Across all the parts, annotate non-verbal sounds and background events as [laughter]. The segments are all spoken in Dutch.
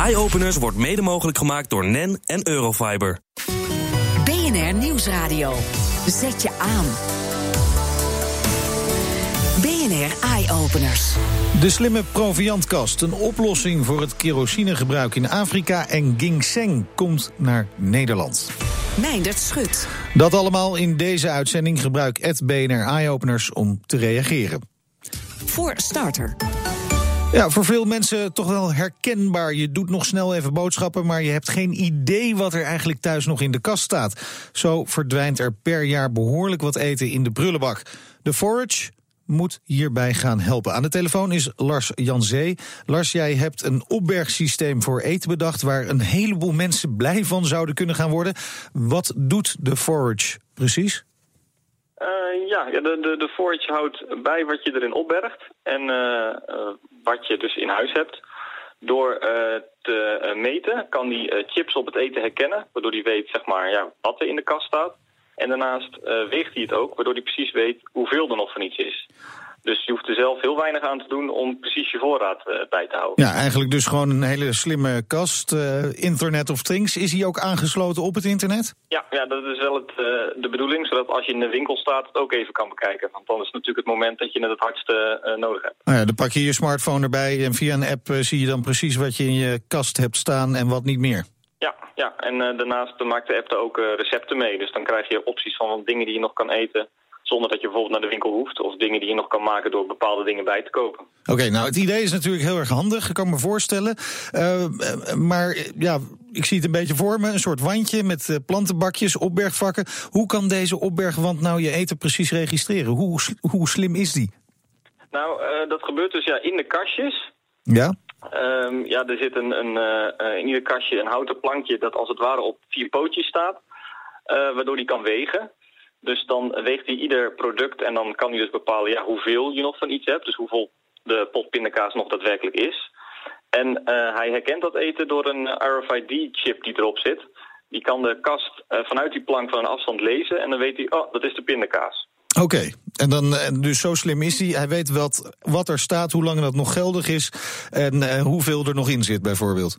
Eye-openers wordt mede mogelijk gemaakt door NEN en Eurofiber. BNR Nieuwsradio. Zet je aan. BNR Eye-openers. De slimme proviantkast, een oplossing voor het kerosinegebruik in Afrika en ginseng komt naar Nederland. Meindert Schut. Dat allemaal in deze uitzending gebruik het BNR Eye-openers om te reageren. Voor starter. Ja, voor veel mensen toch wel herkenbaar. Je doet nog snel even boodschappen, maar je hebt geen idee wat er eigenlijk thuis nog in de kast staat. Zo verdwijnt er per jaar behoorlijk wat eten in de prullenbak. De Forage moet hierbij gaan helpen. Aan de telefoon is Lars Janzee. Lars, jij hebt een opbergsysteem voor eten bedacht waar een heleboel mensen blij van zouden kunnen gaan worden. Wat doet de Forage precies? Uh, ja, de, de, de forage houdt bij wat je erin opbergt en uh, uh, wat je dus in huis hebt. Door te meten kan die chips op het eten herkennen, waardoor hij weet zeg maar, ja, wat er in de kast staat. En daarnaast weegt hij het ook, waardoor hij precies weet hoeveel er nog van iets is. Dus je hoeft er zelf heel weinig aan te doen om precies je voorraad uh, bij te houden. Ja, eigenlijk dus gewoon een hele slimme kast. Uh, internet of Things. Is hij ook aangesloten op het internet? Ja, ja dat is wel het, uh, de bedoeling. Zodat als je in de winkel staat het ook even kan bekijken. Want dan is het natuurlijk het moment dat je het het hardste nodig hebt. Nou ja, dan pak je je smartphone erbij en via een app zie je dan precies wat je in je kast hebt staan en wat niet meer. Ja, ja. en daarnaast maakt de app er ook recepten mee. Dus dan krijg je opties van dingen die je nog kan eten zonder dat je bijvoorbeeld naar de winkel hoeft. Of dingen die je nog kan maken door bepaalde dingen bij te kopen. Oké, nou het idee is natuurlijk heel erg handig, ik kan me voorstellen. Uh, maar ja, ik zie het een beetje voor me. Een soort wandje met plantenbakjes, opbergvakken. Hoe kan deze opbergwand nou je eten precies registreren? Hoe, hoe slim is die? Nou, uh, dat gebeurt dus ja, in de kastjes. Ja? Um, ja, er zit een, een, in ieder kastje een houten plankje dat als het ware op vier pootjes staat. waardoor die kan wegen. Dus dan weegt hij ieder product en dan kan hij dus bepalen ja, hoeveel je nog van iets hebt. Dus hoeveel de pot pindakaas nog daadwerkelijk is. En uh, hij herkent dat eten door een RFID-chip die erop zit. Die kan de kast uh, vanuit die plank van een afstand lezen en dan weet hij, oh, dat is de pindakaas. Oké, en dan dus zo slim is hij. Hij weet wat, wat er staat, hoe lang dat nog geldig is en hoeveel er nog in zit bijvoorbeeld.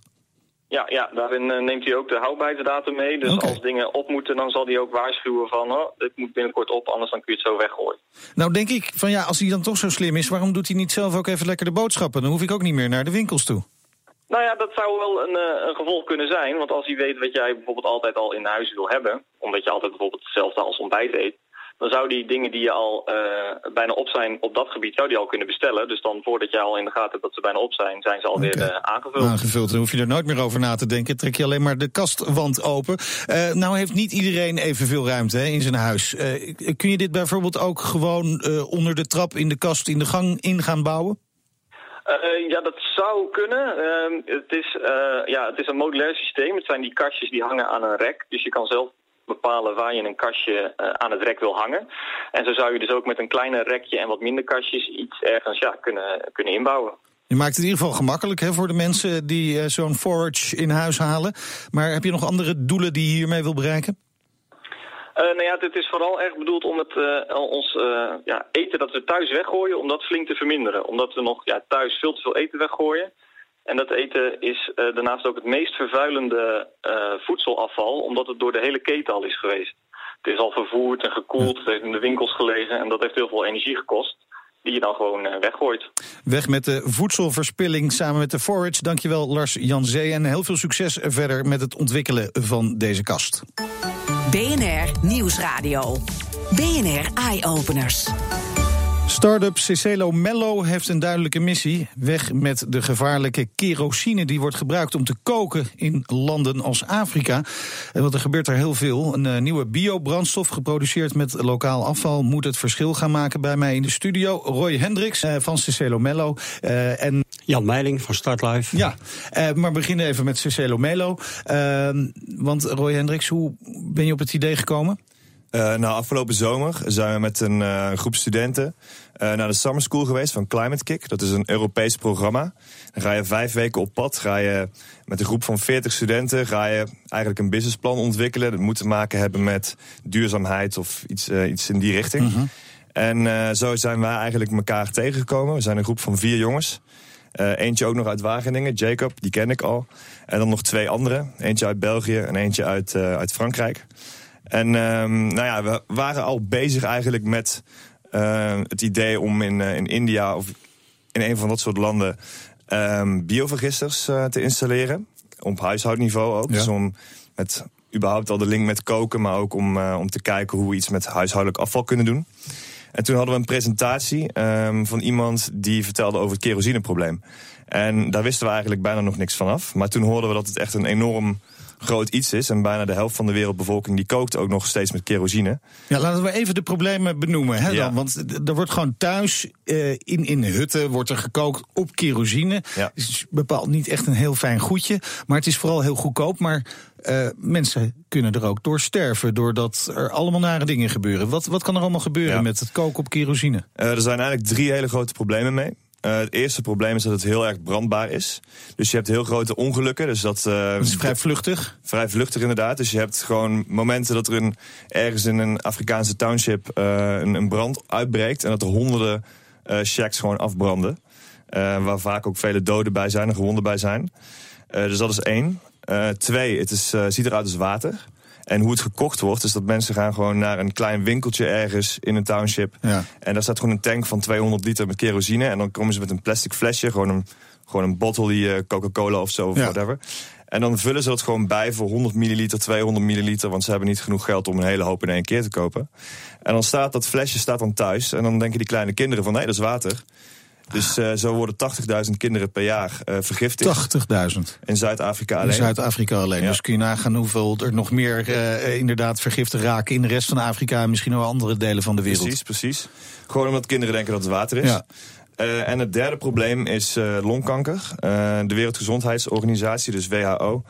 Ja, ja daarin uh, neemt hij ook de houdbaarheidsdatum mee. Dus okay. als dingen op moeten, dan zal hij ook waarschuwen van... Oh, dit moet binnenkort op, anders dan kun je het zo weggooien. Nou denk ik van ja, als hij dan toch zo slim is... waarom doet hij niet zelf ook even lekker de boodschappen? Dan hoef ik ook niet meer naar de winkels toe. Nou ja, dat zou wel een, uh, een gevolg kunnen zijn. Want als hij weet wat jij bijvoorbeeld altijd al in huis wil hebben... omdat je altijd bijvoorbeeld hetzelfde als ontbijt eet dan zou die dingen die je al uh, bijna op zijn op dat gebied, zou die al kunnen bestellen. Dus dan voordat je al in de gaten hebt dat ze bijna op zijn, zijn ze alweer okay. uh, aangevuld. Aangevuld, dan hoef je er nooit meer over na te denken. Trek je alleen maar de kastwand open. Uh, nou heeft niet iedereen evenveel ruimte hè, in zijn huis. kun je dit bijvoorbeeld ook gewoon onder de trap in de kast in de gang in gaan bouwen? Uh, ja, dat zou kunnen. Uh, het, is, uh, ja, het is een modulair systeem. Het zijn die kastjes die hangen aan een rek. Dus je kan zelf bepalen waar je een kastje uh, aan het rek wil hangen. En zo zou je dus ook met een kleiner rekje en wat minder kastjes iets ergens ja, kunnen, kunnen inbouwen. Je maakt het in ieder geval gemakkelijk hè, voor de mensen die uh, zo'n forage in huis halen. Maar heb je nog andere doelen die je hiermee wil bereiken? Uh, nou ja, dit is vooral erg bedoeld om het, uh, ons uh, ja, eten dat we thuis weggooien, om dat flink te verminderen. Omdat we nog ja, thuis veel te veel eten weggooien. En dat eten is uh, daarnaast ook het meest vervuilende uh, voedselafval, omdat het door de hele keten al is geweest. Het is al vervoerd en gekoeld, het heeft in de winkels gelegen en dat heeft heel veel energie gekost. Die je dan gewoon uh, weggooit. Weg met de voedselverspilling samen met de Forage. Dankjewel Lars Janzee en heel veel succes verder met het ontwikkelen van deze kast. BNR Nieuwsradio. BNR Eye Openers. Startup Cicelo Mello heeft een duidelijke missie. Weg met de gevaarlijke kerosine die wordt gebruikt om te koken in landen als Afrika. Want er gebeurt er heel veel. Een uh, nieuwe biobrandstof geproduceerd met lokaal afval moet het verschil gaan maken. Bij mij in de studio Roy Hendricks uh, van Cicelo Mello. Uh, en Jan Meiling van Startlife. Ja, maar we beginnen even met Cicelo Mello. want Roy Hendricks, hoe ben je op het idee gekomen? Uh, nou, afgelopen zomer zijn we met een uh, groep studenten uh, naar de Summer School geweest van Climate Kick. Dat is een Europees programma. Dan ga je vijf weken op pad. Ga je met een groep van 40 studenten ga je eigenlijk een businessplan ontwikkelen. Dat moet te maken hebben met duurzaamheid of iets, iets in die richting. Mm -hmm. En zo zijn wij eigenlijk elkaar tegengekomen. We zijn een groep van vier jongens. Uh, eentje ook nog uit Wageningen, Jacob, die ken ik al. En dan nog twee andere. Eentje uit België en eentje uit, uh, uit Frankrijk. En um, nou ja, we waren al bezig eigenlijk met het idee om in, in India of in een van dat soort landen um, biovergisters te installeren. Op huishoudniveau ook. Ja. Dus om met überhaupt al de link met koken, maar ook om, om te kijken hoe we iets met huishoudelijk afval kunnen doen. En toen hadden we een presentatie um, van iemand die vertelde over het kerosineprobleem. En daar wisten we eigenlijk bijna nog niks van af. Maar toen hoorden we dat het echt een enorm groot iets is. En bijna de helft van de wereldbevolking die kookt ook nog steeds met kerosine. Ja, laten we even de problemen benoemen. Hè, ja. dan, want er wordt gewoon thuis uh, in, in hutten wordt er gekookt op kerosine. Ja. Het is bepaald niet echt een heel fijn goedje. Maar het is vooral heel goedkoop. Maar uh, mensen kunnen er ook door sterven. Doordat er allemaal nare dingen gebeuren. Wat, wat kan er allemaal gebeuren ja. met het koken op kerosine? Uh, er zijn eigenlijk drie hele grote problemen mee. Uh, het eerste probleem is dat het heel erg brandbaar is. Dus je hebt heel grote ongelukken. Dus dat, uh, dat is vrij vluchtig? Vrij vluchtig inderdaad. Dus je hebt gewoon momenten dat er een, ergens in een Afrikaanse township uh, een, een, brand uitbreekt. En dat er honderden shacks gewoon afbranden. waar vaak ook vele doden bij zijn en gewonden bij zijn. dus dat is één. Twee, het is, ziet eruit als water. En hoe het gekocht wordt, is dat mensen gaan gewoon naar een klein winkeltje ergens in een township. Ja. En daar staat gewoon een tank van 200 liter met kerosine. En dan komen ze met een plastic flesje, gewoon een, gewoon een bottle die uh, Coca-Cola of zo, of ja. whatever. En dan vullen ze dat gewoon bij voor 100 milliliter, 200 milliliter. Want ze hebben niet genoeg geld om een hele hoop in één keer te kopen. En dan staat dat flesje staat dan thuis. En dan denken die kleine kinderen van, nee, dat is water. Dus uh, zo worden 80.000 kinderen per jaar uh, vergiftigd. 80.000? In Zuid-Afrika alleen. In Zuid-Afrika alleen. Ja. Dus kun je nagaan hoeveel er nog meer uh, inderdaad vergiftigd raken... in de rest van Afrika en misschien ook andere delen van de wereld. Precies, precies. Gewoon omdat kinderen denken dat het water is. Ja. Uh, en het derde probleem is uh, longkanker. Uh, de Wereldgezondheidsorganisatie, dus WHO,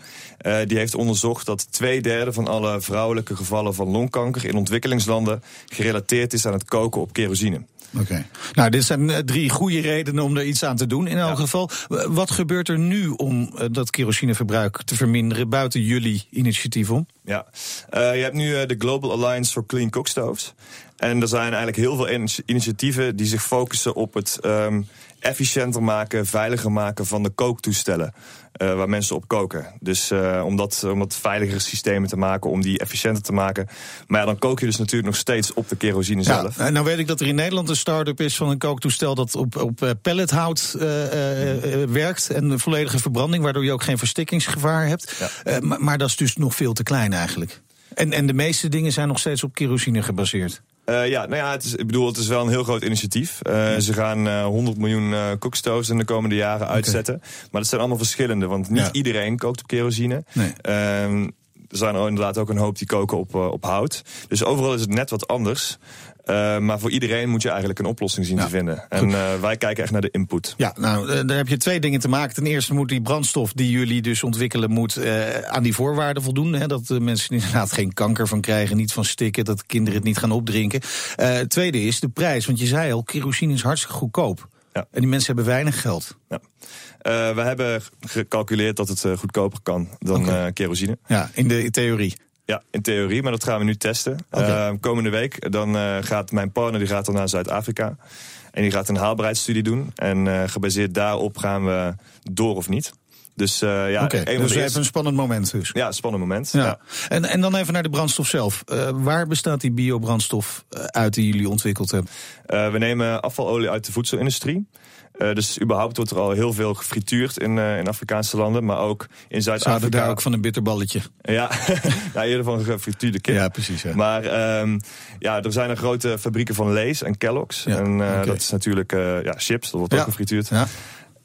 die heeft onderzocht dat twee derde van alle vrouwelijke gevallen van longkanker in ontwikkelingslanden gerelateerd is aan het koken op kerosine. Oké. Okay. Nou, dit zijn drie goede redenen om er iets aan te doen. In elk ja. geval, wat gebeurt er nu om dat kerosineverbruik te verminderen buiten jullie initiatief om? Ja, je hebt nu de Global Alliance for Clean Cookstoves. En er zijn eigenlijk heel veel initiatieven die zich focussen op het um, efficiënter maken, veiliger maken van de kooktoestellen. Uh, waar mensen op koken. Dus uh, om, dat, om dat veiligere systemen te maken, om die efficiënter te maken. Maar ja, dan kook je dus natuurlijk nog steeds op de kerosine ja, zelf. Nou weet ik dat er in Nederland een start-up is van een kooktoestel dat op, op pellethout uh, werkt. En een volledige verbranding, waardoor je ook geen verstikkingsgevaar hebt. Ja. Maar, maar dat is dus nog veel te klein eigenlijk. En, en de meeste dingen zijn nog steeds op kerosine gebaseerd. Uh, ja, nou ja, het is, ik bedoel, het is wel een heel groot initiatief. Uh, ze gaan uh, 100 miljoen uh, cookstoves in de komende jaren uitzetten. Okay. Maar dat zijn allemaal verschillende, want niet ja. iedereen kookt op kerosine. Nee. Uh, er zijn inderdaad ook een hoop die koken op, op hout. Dus overal is het net wat anders. Uh, maar voor iedereen moet je eigenlijk een oplossing zien ja, te vinden. En uh, wij kijken echt naar de input. Ja, nou, daar heb je twee dingen te maken. Ten eerste moet die brandstof die jullie dus ontwikkelen... moet uh, aan die voorwaarden voldoen. Hè, dat mensen [laughs] inderdaad geen kanker van krijgen, niet van stikken... dat kinderen het niet gaan opdrinken. tweede is de prijs, want je zei al, kerosine is hartstikke goedkoop. Ja. En die mensen hebben weinig geld. Ja. Uh, we hebben gecalculeerd dat het goedkoper kan dan okay. uh, kerosine. Ja, in de theorie. Ja, in theorie, maar dat gaan we nu testen. Okay. komende week dan gaat mijn partner die gaat dan naar Zuid-Afrika. En die gaat een haalbaarheidsstudie doen. En gebaseerd daarop gaan we door of niet. Dus uh, ja, okay, dus even een spannend moment dus. Ja, spannend moment. Ja. ja. En, en dan even naar de brandstof zelf. Uh, waar bestaat die biobrandstof uit die jullie ontwikkeld hebben? Uh, we nemen afvalolie uit de voedselindustrie. Uh, dus überhaupt wordt er al heel veel gefrituurd in, uh, in Afrikaanse landen, maar ook in Zuid-Afrika. Zouden daar ook van een bitterballetje? Ja, [laughs] ja eerder van gefrituurde kip. Ja, precies. Ja. Maar um, ja, er zijn er grote fabrieken van Lees en Kellogg's. Ja, en uh, okay. dat is natuurlijk ja, chips, dat wordt ja. ook gefrituurd.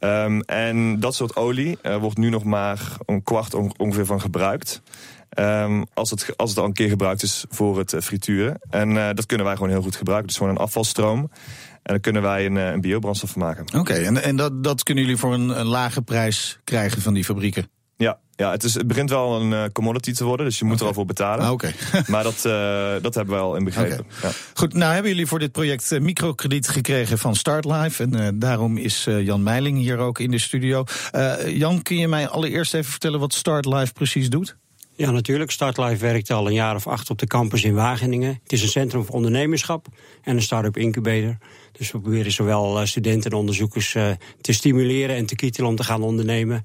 Um, en dat soort olie wordt nu nog maar een kwart ongeveer van gebruikt. Um, als, het, als het al een keer gebruikt is voor het frituren. En dat kunnen wij gewoon heel goed gebruiken. Dus gewoon een afvalstroom. En dan kunnen wij een, een biobrandstof van maken. Oké, en, en dat, dat kunnen jullie voor een, een lage prijs krijgen van die fabrieken? Ja, het, is, het begint wel een uh, commodity te worden, dus je moet okay. er al voor betalen. Ah. Okay. [laughs] maar dat, uh, dat hebben we al in begrepen. Okay. Ja. Goed, nou hebben jullie voor dit project uh, microkrediet gekregen van Startlife. En daarom is Jan Meiling hier ook in de studio. Jan, kun je mij allereerst even vertellen wat Startlife precies doet? Ja, natuurlijk. Startlife werkt al een jaar of acht op de campus in Wageningen. Het is een centrum voor ondernemerschap en een start-up incubator. Dus we proberen zowel eh, studenten en onderzoekers eh, te stimuleren en te kietelen om te gaan ondernemen.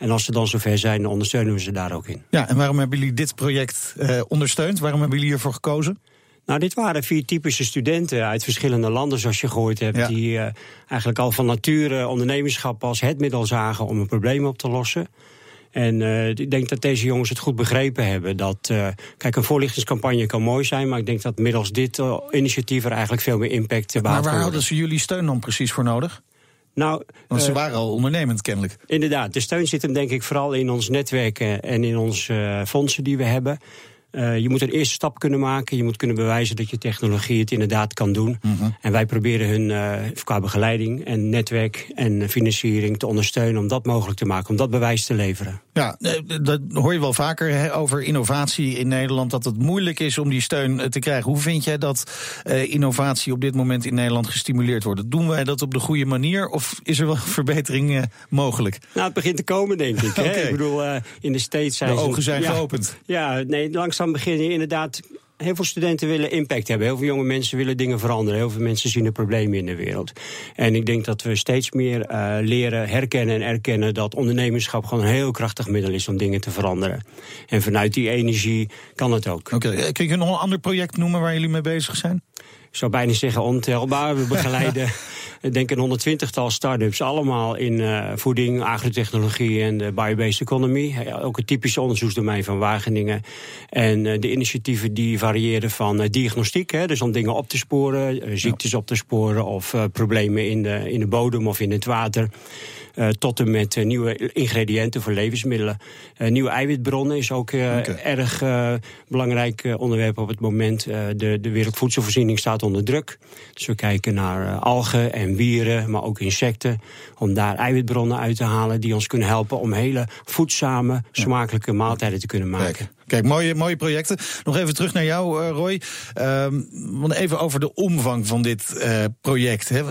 En als ze dan zover zijn, ondersteunen we ze daar ook in. Ja, en waarom hebben jullie dit project uh, ondersteund? Waarom hebben jullie hiervoor gekozen? Nou, dit waren vier typische studenten uit verschillende landen, zoals je gehoord hebt, die uh, eigenlijk al van nature ondernemerschap als het middel zagen om een probleem op te lossen. En uh, ik denk dat deze jongens het goed begrepen hebben. Dat, uh, kijk, een voorlichtingscampagne kan mooi zijn, maar ik denk dat middels dit initiatief er eigenlijk veel meer impact uh, Maar waar hadden ze jullie steun dan precies voor nodig? Nou, Want ze waren al ondernemend kennelijk. Inderdaad, de steun zit hem denk ik vooral in ons netwerk en in onze fondsen die we hebben. Uh, je moet een eerste stap kunnen maken. Je moet kunnen bewijzen dat je technologie het inderdaad kan doen. Mm -hmm. En wij proberen hun uh, qua begeleiding en netwerk en financiering te ondersteunen om dat mogelijk te maken, om dat bewijs te leveren. Ja, dat hoor je wel vaker over innovatie in Nederland, dat het moeilijk is om die steun te krijgen. Hoe vind jij dat uh, innovatie op dit moment in Nederland gestimuleerd wordt? Doen wij dat op de goede manier of is er wel [laughs] verbetering mogelijk? Nou, het begint te komen, denk ik. [laughs] okay. Ik bedoel, in de States zijn de ogen zijn ja, geopend. Ja, nee, langzaam begin je inderdaad heel veel studenten willen impact hebben. Heel veel jonge mensen willen dingen veranderen. Heel veel mensen zien de problemen in de wereld. En ik denk dat we steeds meer uh, leren herkennen en erkennen dat ondernemerschap gewoon een heel krachtig middel is om dingen te veranderen. En vanuit die energie kan het ook. Oké, okay. kun je nog een ander project noemen waar jullie mee bezig zijn? Ik zou bijna zeggen ontelbaar. We begeleiden [laughs] ik denk een 120-tal start-ups, allemaal in uh, voeding, agrotechnologie en de biobased economy. Ook het typische onderzoeksdomein van Wageningen. En uh, de initiatieven die variëren van uh, diagnostiek, hè, dus om dingen op te sporen, ziektes op te sporen of problemen in de, in de bodem of in het water. Uh, tot en met uh, nieuwe ingrediënten voor levensmiddelen. Uh, nieuwe eiwitbronnen is ook okay. erg belangrijk onderwerp op het moment. de, de wereldvoedselvoorziening staat onder druk. Dus we kijken naar algen en wieren, maar ook insecten. Om daar eiwitbronnen uit te halen die ons kunnen helpen om hele voedzame, smakelijke maaltijden te kunnen maken. Kijk. Mooie, mooie projecten. Nog even terug naar jou, uh, Roy. Um, want even over de omvang van dit uh, project. Hè.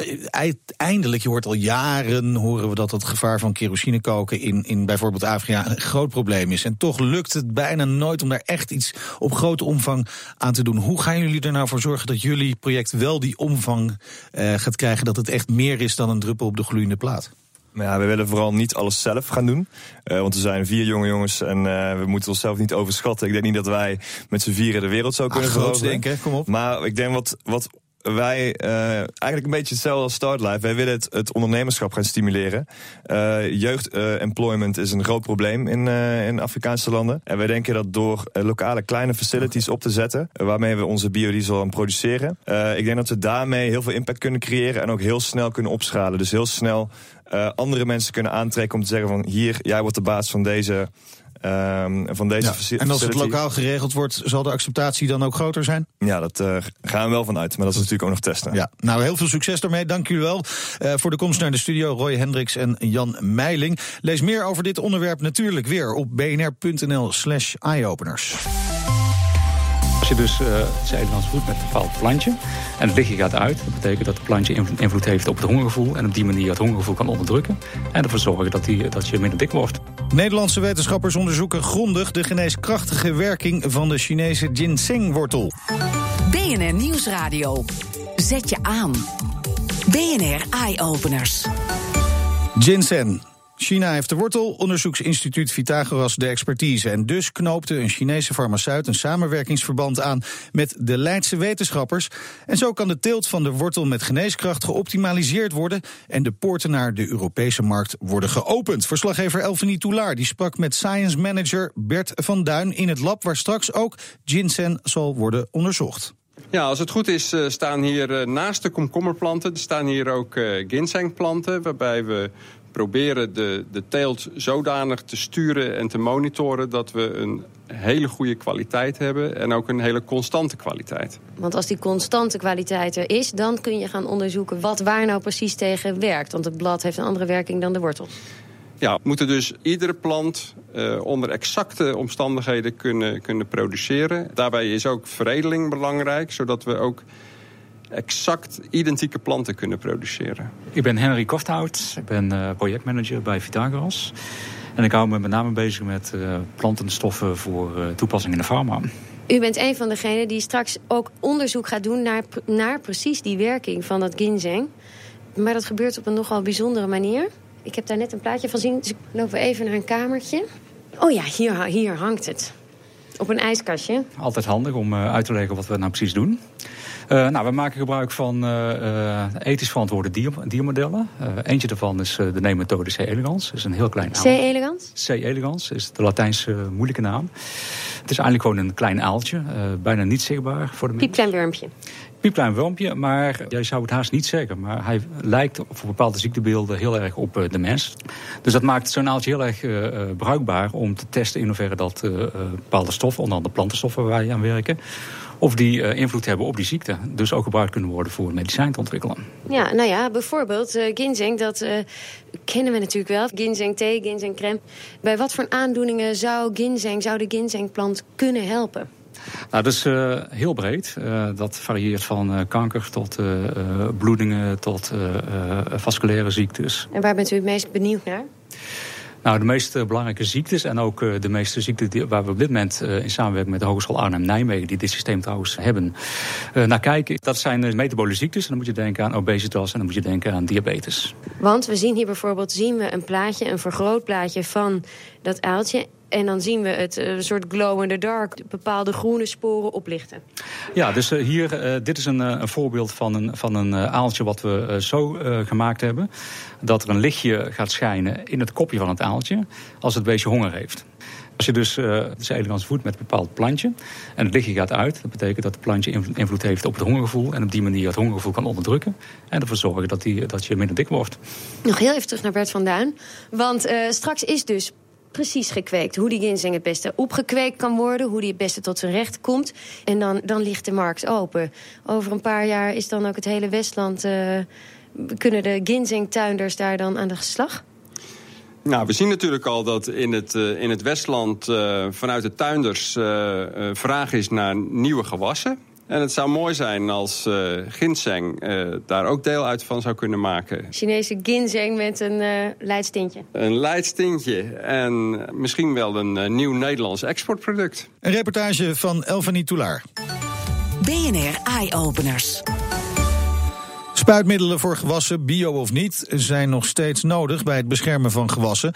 Eindelijk, je hoort al jaren, horen we dat het gevaar van kerosine koken in, in bijvoorbeeld Afrika een groot probleem is. En toch lukt het bijna nooit om daar echt iets op grote omvang aan te doen. Hoe gaan jullie er nou voor zorgen dat jullie project wel die omvang uh, gaat krijgen, dat het echt meer is dan een druppel op de gloeiende plaat? Maar ja, we willen vooral niet alles zelf gaan doen. Uh, want we zijn vier jonge jongens en uh, we moeten onszelf niet overschatten. Ik denk niet dat wij met z'n vieren de wereld zo kunnen veroveren. denken, kom op. Maar ik denk wat, wat wij uh, eigenlijk een beetje hetzelfde als Startlife. Wij willen het, het ondernemerschap gaan stimuleren. Uh, Jeugdemployment is een groot probleem in, in Afrikaanse landen. En wij denken dat door lokale kleine facilities op te zetten, waarmee we onze biodiesel aan produceren. ik denk dat we daarmee heel veel impact kunnen creëren en ook heel snel kunnen opschalen. Dus heel snel uh, andere mensen kunnen aantrekken om te zeggen van hier, jij wordt de baas van deze, um, van deze ja, facility. En als het lokaal geregeld wordt, zal de acceptatie dan ook groter zijn? Ja, dat uh, gaan we wel vanuit, maar dat is natuurlijk ook nog testen. Ja, nou heel veel succes daarmee, dank jullie wel uh, voor de komst naar de studio. Roy Hendricks en Jan Meiling. Lees meer over dit onderwerp natuurlijk weer op bnr.nl slash eyeopeners. Je dus uh, het Nederlands voedt met een bepaald plantje en het lichtje gaat uit, dat betekent dat het plantje invloed heeft op het hongergevoel en op die manier het hongergevoel kan onderdrukken en ervoor zorgen dat, die, dat je minder dik wordt. Nederlandse wetenschappers onderzoeken grondig de geneeskrachtige werking van de Chinese ginsengwortel. BNR Nieuwsradio. Zet je aan. BNR Eye Openers. Ginseng. China heeft de wortel, onderzoeksinstituut Pythagoras de expertise. En dus knoopte een Chinese farmaceut een samenwerkingsverband aan met de Leidse wetenschappers. En zo kan de teelt van de wortel met geneeskracht geoptimaliseerd worden en de poorten naar de Europese markt worden geopend. Verslaggever Elfanie Toulaar die sprak met science manager Bert van Duin in het lab waar straks ook ginseng zal worden onderzocht. Ja, als het goed is staan hier naast de komkommerplanten, staan hier ook ginsengplanten, waarbij we proberen de, de teelt zodanig te sturen en te monitoren... dat we een hele goede kwaliteit hebben en ook een hele constante kwaliteit. Want als die constante kwaliteit er is... dan kun je gaan onderzoeken wat waar nou precies tegen werkt. Want het blad heeft een andere werking dan de wortels. Ja, we moeten dus iedere plant uh, onder exacte omstandigheden kunnen, kunnen produceren. Daarbij is ook veredeling belangrijk, zodat we ook exact identieke planten kunnen produceren. Ik ben Henry Kofthout, ik ben uh, projectmanager bij Pythagoras. En ik hou me met name bezig met plantenstoffen voor toepassing in de farma. U bent een van degenen die straks ook onderzoek gaat doen naar, naar precies die werking van dat ginseng. Maar dat gebeurt op een nogal bijzondere manier. Ik heb daar net een plaatje van zien, dus ik loop even naar een kamertje. Oh ja, hier, hier hangt het. Op een ijskastje. Altijd handig om uh, uit te leggen wat we nou precies doen. Uh, nou, we maken gebruik van uh, ethisch verantwoorde dier, diermodellen. eentje daarvan is de neemmethode C. elegans. Dat is een heel klein C. elegans? C. elegans is de Latijnse moeilijke naam. Het is eigenlijk gewoon een klein aaltje. bijna niet zichtbaar voor de mens. Piepklein wormpje piepklein wormpje, maar jij zou het haast niet zeggen. Maar hij lijkt voor bepaalde ziektebeelden heel erg op de mens. Dus dat maakt zo'n aaltje heel erg uh, bruikbaar om te testen in hoeverre dat bepaalde stoffen, onder andere plantenstoffen waar wij aan werken, of die invloed hebben op die ziekte. Dus ook gebruikt kunnen worden voor medicijn te ontwikkelen. Ja, nou ja, bijvoorbeeld uh, ginseng, dat kennen we natuurlijk wel. Ginseng thee, ginseng crème. Bij wat voor aandoeningen zou ginseng, zou de ginsengplant kunnen helpen? Nou, dat is uh, heel breed. Uh, dat varieert van uh, kanker tot bloedingen tot vasculaire ziektes. En waar bent u het meest benieuwd naar? Nou, de meest belangrijke ziektes en ook de meeste ziekten die, waar we op dit moment in samenwerking met de Hogeschool Arnhem-Nijmegen, die dit systeem trouwens hebben, naar kijken. Dat zijn metabole ziektes. En dan moet je denken aan obesitas en dan moet je denken aan diabetes. Want we zien hier bijvoorbeeld zien we een plaatje, een vergrootplaatje van dat aaltje. En dan zien we het een soort glow in the dark, bepaalde groene sporen oplichten. Ja, dus hier, uh, dit is een, een, voorbeeld van een, van een aaltje wat we zo gemaakt hebben. Dat er een lichtje gaat schijnen in het kopje van het aaltje als het beestje honger heeft. Als je dus uh, de elegans voedt met een bepaald plantje en het lichtje gaat uit, dat betekent dat het plantje invloed heeft op het hongergevoel en op die manier het hongergevoel kan onderdrukken en ervoor zorgen dat, die, dat je minder dik wordt. Nog heel even terug naar Bert van Duin, want straks is dus precies gekweekt. Hoe die ginseng het beste opgekweekt kan worden. Hoe die het beste tot zijn recht komt. En dan, dan ligt de markt open. Over een paar jaar is dan ook het hele Westland... Uh, kunnen de ginsengtuinders daar dan aan de slag? Nou, we zien natuurlijk al dat in het, uh, in het Westland uh, vanuit de tuinders vraag is naar nieuwe gewassen. En het zou mooi zijn als uh, ginseng uh, daar ook deel uit van zou kunnen maken. Chinese ginseng met een uh, leidstintje. Een leidstintje en misschien wel een nieuw Nederlands exportproduct. Een reportage van Elfanie Toulaar. BNR Eye Openers. Spuitmiddelen voor gewassen, bio of niet, zijn nog steeds nodig bij het beschermen van gewassen.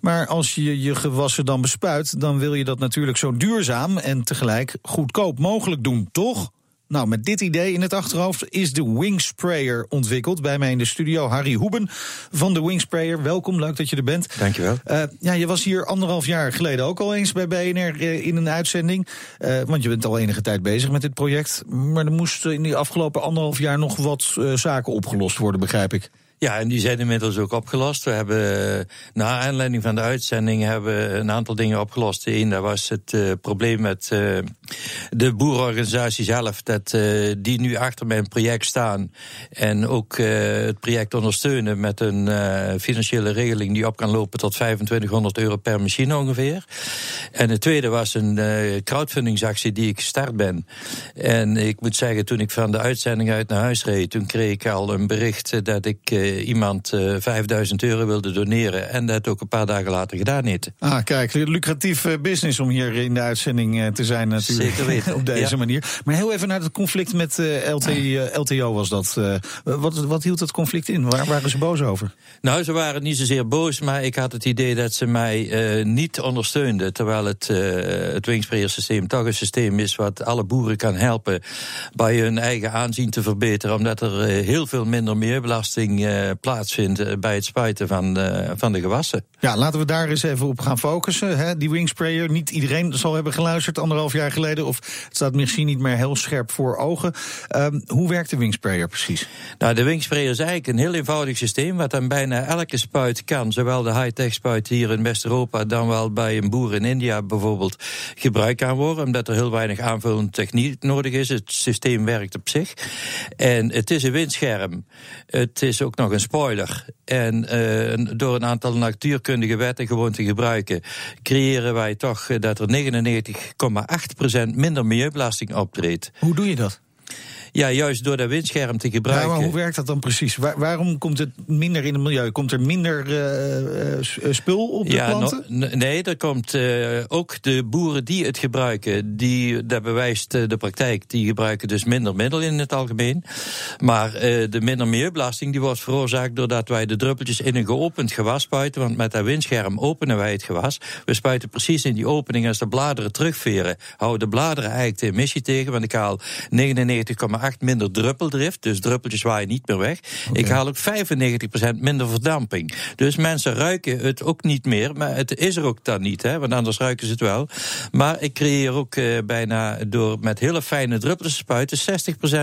Maar als je je gewassen dan bespuit, dan wil je dat natuurlijk zo duurzaam en tegelijk goedkoop mogelijk doen, toch? Nou, met dit idee in het achterhoofd is de Wingsprayer ontwikkeld. Bij mij in de studio Harry Hoeben van de Wingsprayer. Welkom, leuk dat je er bent. Dankjewel. Uh, ja, je was hier anderhalf jaar geleden ook al eens bij BNR uh, in een uitzending. Uh, want je bent al enige tijd bezig met dit project. Maar er moesten in die afgelopen anderhalf jaar nog wat zaken opgelost worden, begrijp ik. Ja, en die zijn inmiddels ook opgelost. We hebben, na aanleiding van de uitzending, hebben een aantal dingen opgelost. Eén, dat was het uh, probleem met uh, de boerenorganisatie zelf, dat uh, die nu achter mijn project staan en ook het project ondersteunen met een financiële regeling die op kan lopen tot 2500 euro per machine ongeveer. En het tweede was een crowdfundingsactie die ik gestart ben. En ik moet zeggen, toen ik van de uitzending uit naar huis reed, toen kreeg ik al een bericht dat ik iemand uh, 5000 euro wilde doneren. En dat ook een paar dagen later gedaan heeft. Ah, kijk, lucratief business om hier in de uitzending te zijn natuurlijk. Zeker [laughs] weten. op deze ja. manier. Maar heel even naar het conflict met uh, LT, uh, LTO was dat. Uh, wat, wat hield dat conflict in? Waar waren ze boos over? Nou, ze waren niet zozeer boos, maar ik had het idee dat ze mij niet ondersteunden. Terwijl het, het wingspreersysteem toch een systeem is wat alle boeren kan helpen bij hun eigen aanzien te verbeteren. Omdat er heel veel minder meerbelasting plaatsvindt bij het spuiten van, van de gewassen. Ja, laten we daar eens even op gaan focussen. Hè? Die wingsprayer, niet iedereen zal hebben geluisterd anderhalf jaar geleden. Of het staat misschien niet meer heel scherp voor ogen. Um, hoe werkt de wingsprayer precies? Nou, de wingsprayer is eigenlijk een heel eenvoudig systeem. Wat aan bijna elke spuit kan. Zowel de high-tech spuit hier in West-Europa. dan wel bij een boer in India bijvoorbeeld. gebruikt kan worden. Omdat er heel weinig aanvullende techniek nodig is. Het systeem werkt op zich. En het is een windscherm. Het is ook nog een spoiler. En uh, door een aantal natuurkundige wetten gewoon te gebruiken. creëren wij toch dat er 99,8% minder milieubelasting optreedt. Hoe doe je dat? Ja, juist door dat windscherm te gebruiken. Ja, maar hoe werkt dat dan precies? waarom komt het minder in het milieu? Komt er minder uh, spul op de ja, planten? nee, er komt uh, ook de boeren die het gebruiken, die, dat bewijst de praktijk, die gebruiken dus minder middel in het algemeen. Maar de minder milieubelasting die wordt veroorzaakt doordat wij de druppeltjes in een geopend gewas spuiten. Want met dat windscherm openen wij het gewas. We spuiten precies in die opening als de bladeren terugveren. Houden de bladeren eigenlijk de emissie tegen. Want ik haal 99,8 minder druppeldrift. Dus druppeltjes waaien niet meer weg. Ik haal ook 95% minder verdamping. Dus mensen ruiken het ook niet meer. Maar het is er ook dan niet, hè, want anders ruiken ze het wel. Maar ik creëer ook eh, bijna door met hele fijne druppels te spuiten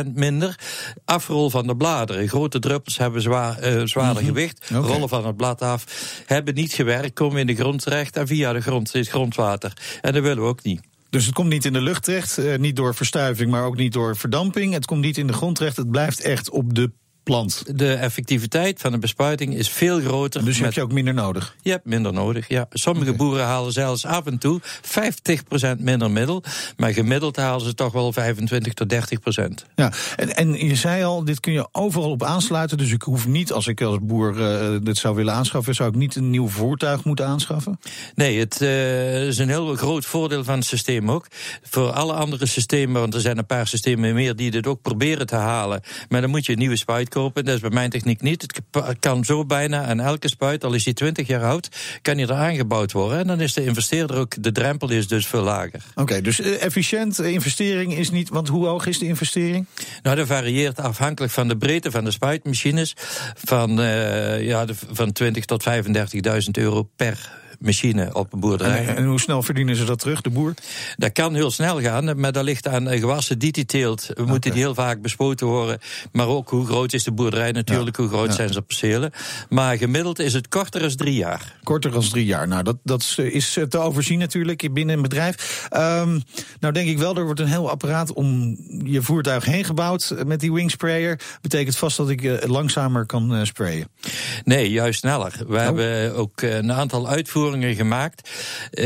60% minder afrol van de bladeren. Grote druppels hebben zwaar, uh, zwaarder mhm. gewicht, rollen van het blad af, hebben niet gewerkt, komen in de grond terecht en via de grond zit grondwater. En dat willen we ook niet. Dus het komt niet in de lucht terecht, eh, niet door verstuiving, maar ook niet door verdamping. Het komt niet in de grond terecht, het blijft echt op de plant. De effectiviteit van de bespuiting is veel groter. Dus heb je ook minder nodig? Je hebt minder nodig, ja. Sommige boeren halen zelfs af en toe 50% minder middel. Maar gemiddeld halen ze toch wel 25 tot 30%. Ja, en, en je zei al, dit kun je overal op aansluiten. Dus ik hoef niet, als ik als boer uh, dit zou willen aanschaffen... zou ik niet een nieuw voertuig moeten aanschaffen? Nee, het uh, is een heel groot voordeel van het systeem ook. Voor alle andere systemen, want er zijn een paar systemen meer... die dit ook proberen te halen. Maar dan moet je een nieuwe spuit kopen. Dat is bij mijn techniek niet. Het kan zo bijna aan elke spuit, al is die 20 jaar oud, kan die er aangebouwd worden. En dan is de investeerder ook, de drempel is dus veel lager. Oké, dus eh, efficiënt, eh, investering is niet, want hoe hoog is de investering? Nou, dat varieert afhankelijk van de breedte van de spuitmachines. Van, uh, ja, de, van 20 tot 35.000 euro per machine op een boerderij. En, hoe snel verdienen ze dat terug, de boer? Dat kan heel snel gaan, maar dat ligt aan gewassen die hij teelt. We moeten die heel vaak bespoten worden. Maar ook hoe groot is de boerderij natuurlijk, hoe groot zijn ze percelen. Maar gemiddeld is het korter dan drie jaar. Korter dan drie jaar, nou dat, dat is te overzien natuurlijk binnen een bedrijf. Um, nou denk ik wel, er wordt een heel apparaat om je voertuig heen gebouwd met die wingsprayer. Betekent vast dat ik langzamer kan sprayen? Nee, juist sneller. We oh. hebben ook eh, een aantal uitvoeringen gemaakt. Uh,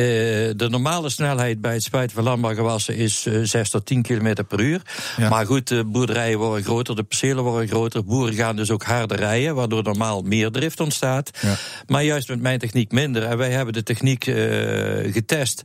de normale snelheid bij het spuiten van landbouwgewassen is uh, eh, 6 tot 10 km per uur. Maar goed, de boerderijen worden groter, de percelen worden groter. Boeren gaan dus ook harder rijden, waardoor normaal meer drift ontstaat. Ja. Maar juist met mijn techniek minder. En wij hebben de techniek getest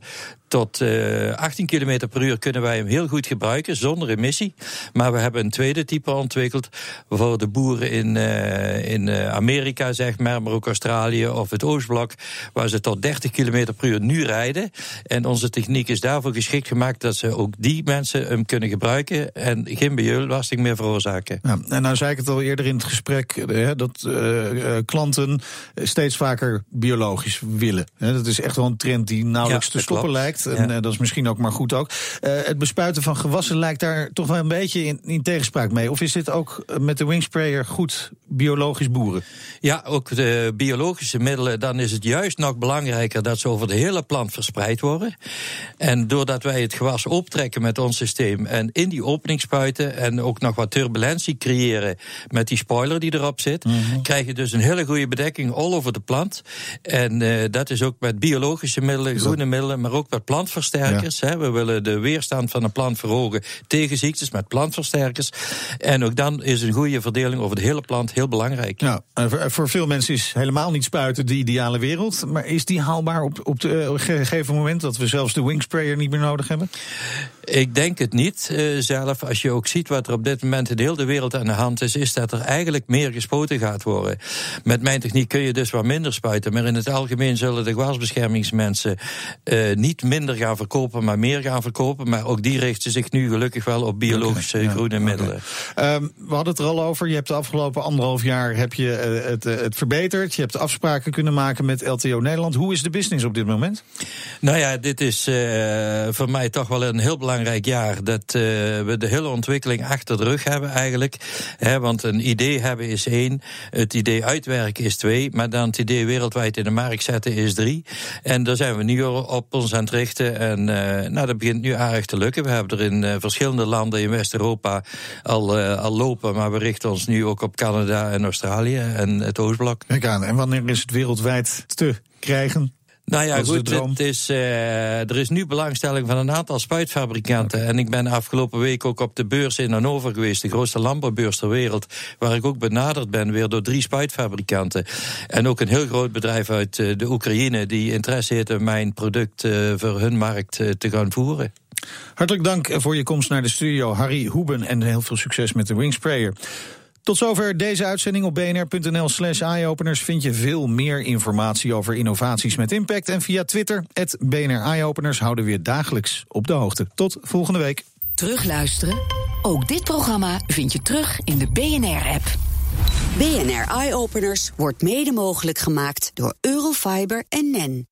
tot uh, eh, 18 km per uur kunnen wij hem heel goed gebruiken, zonder emissie. Maar we hebben een tweede type ontwikkeld voor de boeren in, uh, in uh, Amerika, zeg maar, maar ook Australië of het Oostblok, waar ze tot 30 km per uur nu rijden. En onze techniek is daarvoor geschikt gemaakt dat ze ook die mensen hem kunnen gebruiken en geen milieubelasting meer veroorzaken. Ja, en nou zei ik het al eerder in het gesprek, hè, dat klanten steeds vaker biologisch willen. Hè, dat is echt wel een trend die nauwelijks te stoppen lijkt. En eh, dat is misschien ook maar goed ook. Uh, het bespuiten van gewassen lijkt daar toch wel een beetje in, in tegenspraak mee. Of is dit ook eh, met de wingsprayer goed biologisch boeren? Ja, ook de biologische middelen. Dan is het juist nog belangrijker dat ze over de hele plant verspreid worden. En doordat wij het gewas optrekken met ons systeem en in die opening spuiten en ook nog wat turbulentie creëren met die spoiler die erop zit, mm krijg je dus een hele goede bedekking all over de plant. En uh, dat is ook met biologische middelen, groene middelen, maar ook met plantversterkers. Hè. We willen de weerstand van een plant verhogen tegen ziektes met plantversterkers. En ook dan is een goede verdeling over de hele plant heel belangrijk. Ja, voor veel mensen is helemaal niet spuiten de ideale wereld. Maar is die haalbaar op, op de eh, gegeven moment dat we zelfs de wingsprayer niet meer nodig hebben? Ik denk het niet uh, zelf. Als je ook ziet wat er op dit moment in de hele wereld aan de hand is, is dat er eigenlijk meer gespoten gaat worden. Met mijn techniek kun je dus wat minder spuiten. Maar in het algemeen zullen de gewasbeschermingsmensen uh, niet minder gaan verkopen, maar meer gaan verkopen. Maar ook die richten zich nu gelukkig wel op biologische groene middelen. Um, we hadden het er al over. Je hebt de afgelopen anderhalf jaar heb je, uh, het, het verbeterd. Je hebt afspraken kunnen maken met LTO Nederland. Hoe is de business op dit moment? Nou ja, dit is voor mij toch wel een heel belangrijk belangrijk jaar dat uh, we de hele ontwikkeling achter de rug hebben eigenlijk. Want een idee hebben is één, het idee uitwerken is twee, maar dan het idee wereldwijd in de markt zetten is drie. En daar zijn we nu op ons aan het richten. En uh, nou, dat begint nu aardig te lukken. We hebben er in uh, verschillende landen in West-Europa al, al lopen, maar we richten ons nu ook op Canada en Australië en het Oostblok. Kijk en wanneer is het wereldwijd te krijgen? Nou ja, goed, het is, eh, er is nu belangstelling van een aantal spuitfabrikanten. En ik ben afgelopen week ook op de beurs in Hannover geweest, de grootste landbouwbeurs ter wereld, waar ik ook benaderd ben weer door drie spuitfabrikanten. En ook een heel groot bedrijf uit eh, de Oekraïne die interesse heeft in mijn product eh, voor hun markt te gaan voeren. Hartelijk dank voor je komst naar de studio, Harry Hoeben. En heel veel succes met de Wingsprayer. Tot zover deze uitzending op bnr.nl slash eyeopeners vind je veel meer informatie over innovaties met impact. En via Twitter, het BNR Eyeopeners, houden we je dagelijks op de hoogte. Tot volgende week. Terugluisteren? Ook dit programma vind je terug in de BNR-app. BNR Eye Openers wordt mede mogelijk gemaakt door Eurofiber en NEN.